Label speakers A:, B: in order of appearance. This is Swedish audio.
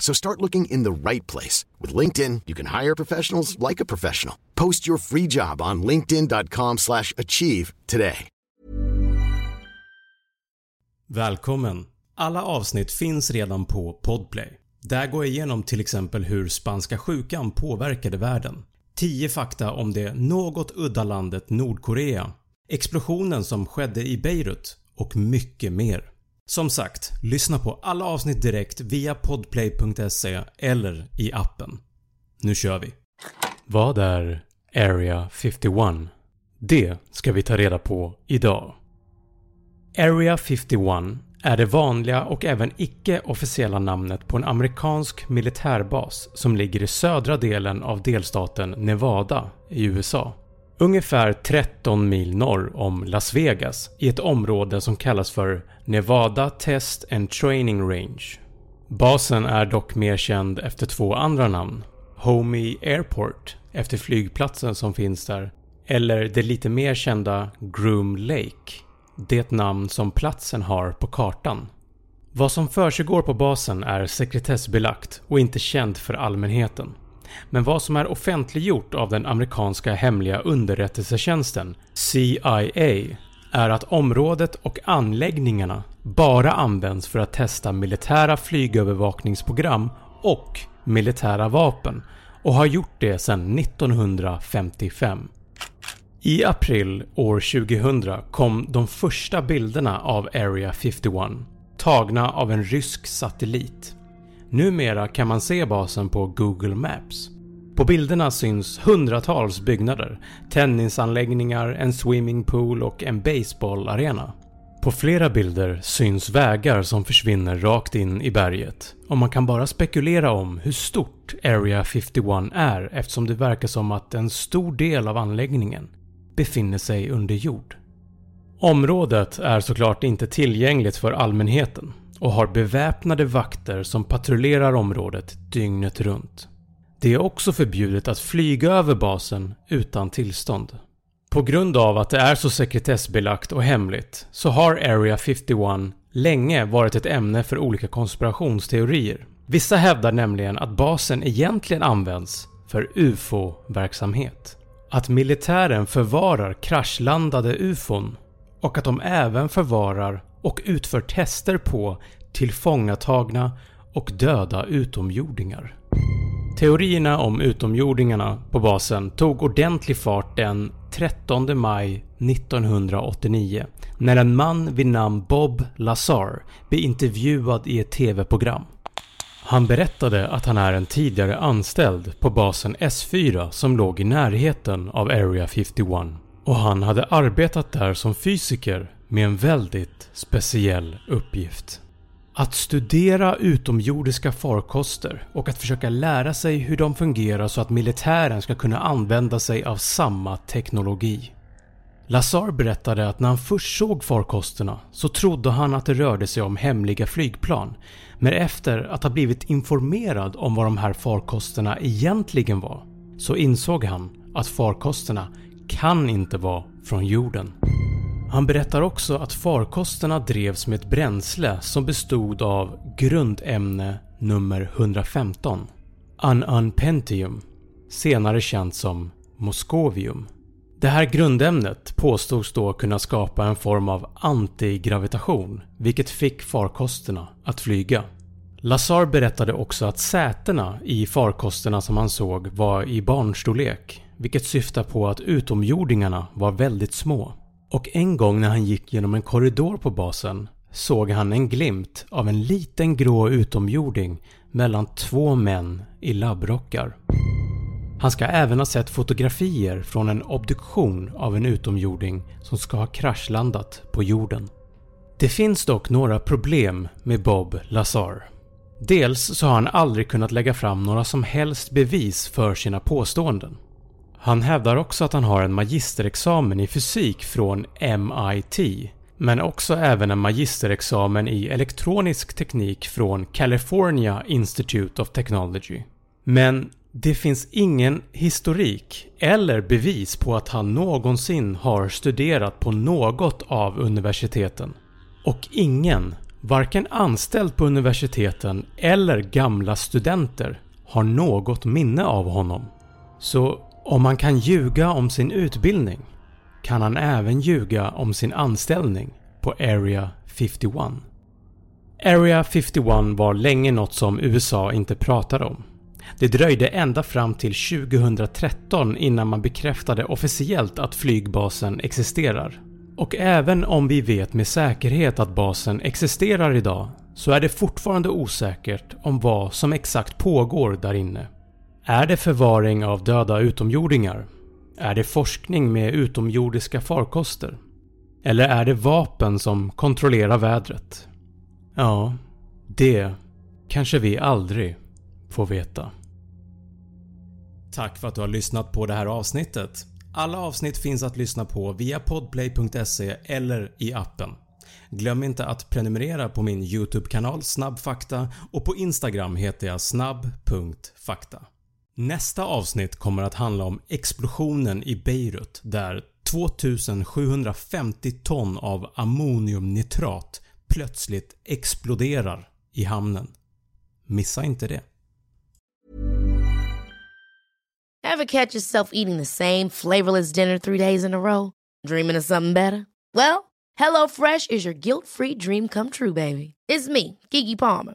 A: So start looking in the right place. With LinkedIn, you can hire professionals like a professional. Post your free job on linkedin.com slash achieve today.
B: Välkommen! Alla avsnitt finns redan på Podplay. Där går jag igenom till exempel hur spanska sjukan påverkade världen. 10 fakta om det något udda landet Nordkorea. Explosionen som skedde i Beirut och mycket mer. Som sagt, lyssna på alla avsnitt direkt via podplay.se eller i appen. Nu kör vi! Vad är Area 51? Det ska vi ta reda på idag. Area 51 är det vanliga och även icke-officiella namnet på en amerikansk militärbas som ligger i södra delen av delstaten Nevada i USA. Ungefär 13 mil norr om Las Vegas i ett område som kallas för Nevada Test and Training Range. Basen är dock mer känd efter två andra namn. Homey Airport efter flygplatsen som finns där eller det lite mer kända Groom Lake, det namn som platsen har på kartan. Vad som försiggår på basen är sekretessbelagt och inte känt för allmänheten. Men vad som är offentliggjort av den amerikanska hemliga underrättelsetjänsten CIA är att området och anläggningarna bara används för att testa militära flygövervakningsprogram och militära vapen och har gjort det sedan 1955. I april år 2000 kom de första bilderna av Area 51 tagna av en rysk satellit. Numera kan man se basen på Google Maps. På bilderna syns hundratals byggnader, tennisanläggningar, en swimmingpool och en baseballarena. På flera bilder syns vägar som försvinner rakt in i berget och man kan bara spekulera om hur stort Area 51 är eftersom det verkar som att en stor del av anläggningen befinner sig under jord. Området är såklart inte tillgängligt för allmänheten och har beväpnade vakter som patrullerar området dygnet runt. Det är också förbjudet att flyga över basen utan tillstånd. På grund av att det är så sekretessbelagt och hemligt så har Area 51 länge varit ett ämne för olika konspirationsteorier. Vissa hävdar nämligen att basen egentligen används för UFO-verksamhet. Att militären förvarar kraschlandade UFOn och att de även förvarar och utför tester på tillfångatagna och döda utomjordingar. Teorierna om utomjordingarna på basen tog ordentlig fart den 13 maj 1989 när en man vid namn Bob Lazar blev intervjuad i ett TV-program. Han berättade att han är en tidigare anställd på basen S4 som låg i närheten av Area 51 och han hade arbetat där som fysiker med en väldigt speciell uppgift. Att studera utomjordiska farkoster och att försöka lära sig hur de fungerar så att militären ska kunna använda sig av samma teknologi. Lazar berättade att när han först såg farkosterna så trodde han att det rörde sig om hemliga flygplan men efter att ha blivit informerad om vad de här farkosterna egentligen var så insåg han att farkosterna kan inte vara från jorden. Han berättar också att farkosterna drevs med ett bränsle som bestod av grundämne nummer 115, Anunpentium, senare känt som Moskovium. Det här grundämnet påstods då kunna skapa en form av antigravitation vilket fick farkosterna att flyga. Lazar berättade också att sätena i farkosterna som han såg var i barnstorlek vilket syftar på att utomjordingarna var väldigt små. Och en gång när han gick genom en korridor på basen såg han en glimt av en liten grå utomjording mellan två män i labbrockar. Han ska även ha sett fotografier från en obduktion av en utomjording som ska ha kraschlandat på jorden. Det finns dock några problem med Bob Lazar. Dels så har han aldrig kunnat lägga fram några som helst bevis för sina påståenden. Han hävdar också att han har en magisterexamen i fysik från MIT men också även en magisterexamen i elektronisk teknik från California Institute of Technology. Men det finns ingen historik eller bevis på att han någonsin har studerat på något av universiteten. Och ingen, varken anställd på universiteten eller gamla studenter, har något minne av honom. Så om man kan ljuga om sin utbildning kan han även ljuga om sin anställning på Area 51. Area 51 var länge något som USA inte pratade om. Det dröjde ända fram till 2013 innan man bekräftade officiellt att flygbasen existerar. Och även om vi vet med säkerhet att basen existerar idag så är det fortfarande osäkert om vad som exakt pågår där inne. Är det förvaring av döda utomjordingar? Är det forskning med utomjordiska farkoster? Eller är det vapen som kontrollerar vädret? Ja, det kanske vi aldrig får veta. Tack för att du har lyssnat på det här avsnittet. Alla avsnitt finns att lyssna på via podplay.se eller i appen. Glöm inte att prenumerera på min YouTube-kanal Snabbfakta och på Instagram heter jag snabb.fakta. Nästa avsnitt kommer att handla om explosionen i Beirut där 2750 ton av ammoniumnitrat plötsligt exploderar i hamnen. Missa inte det.
C: Have catch yourself eating the same flavorless dinner three days in a row? Dreaming of something better? Well, hello fresh is your guilt free dream come true baby. It's me, Gigi Palmer.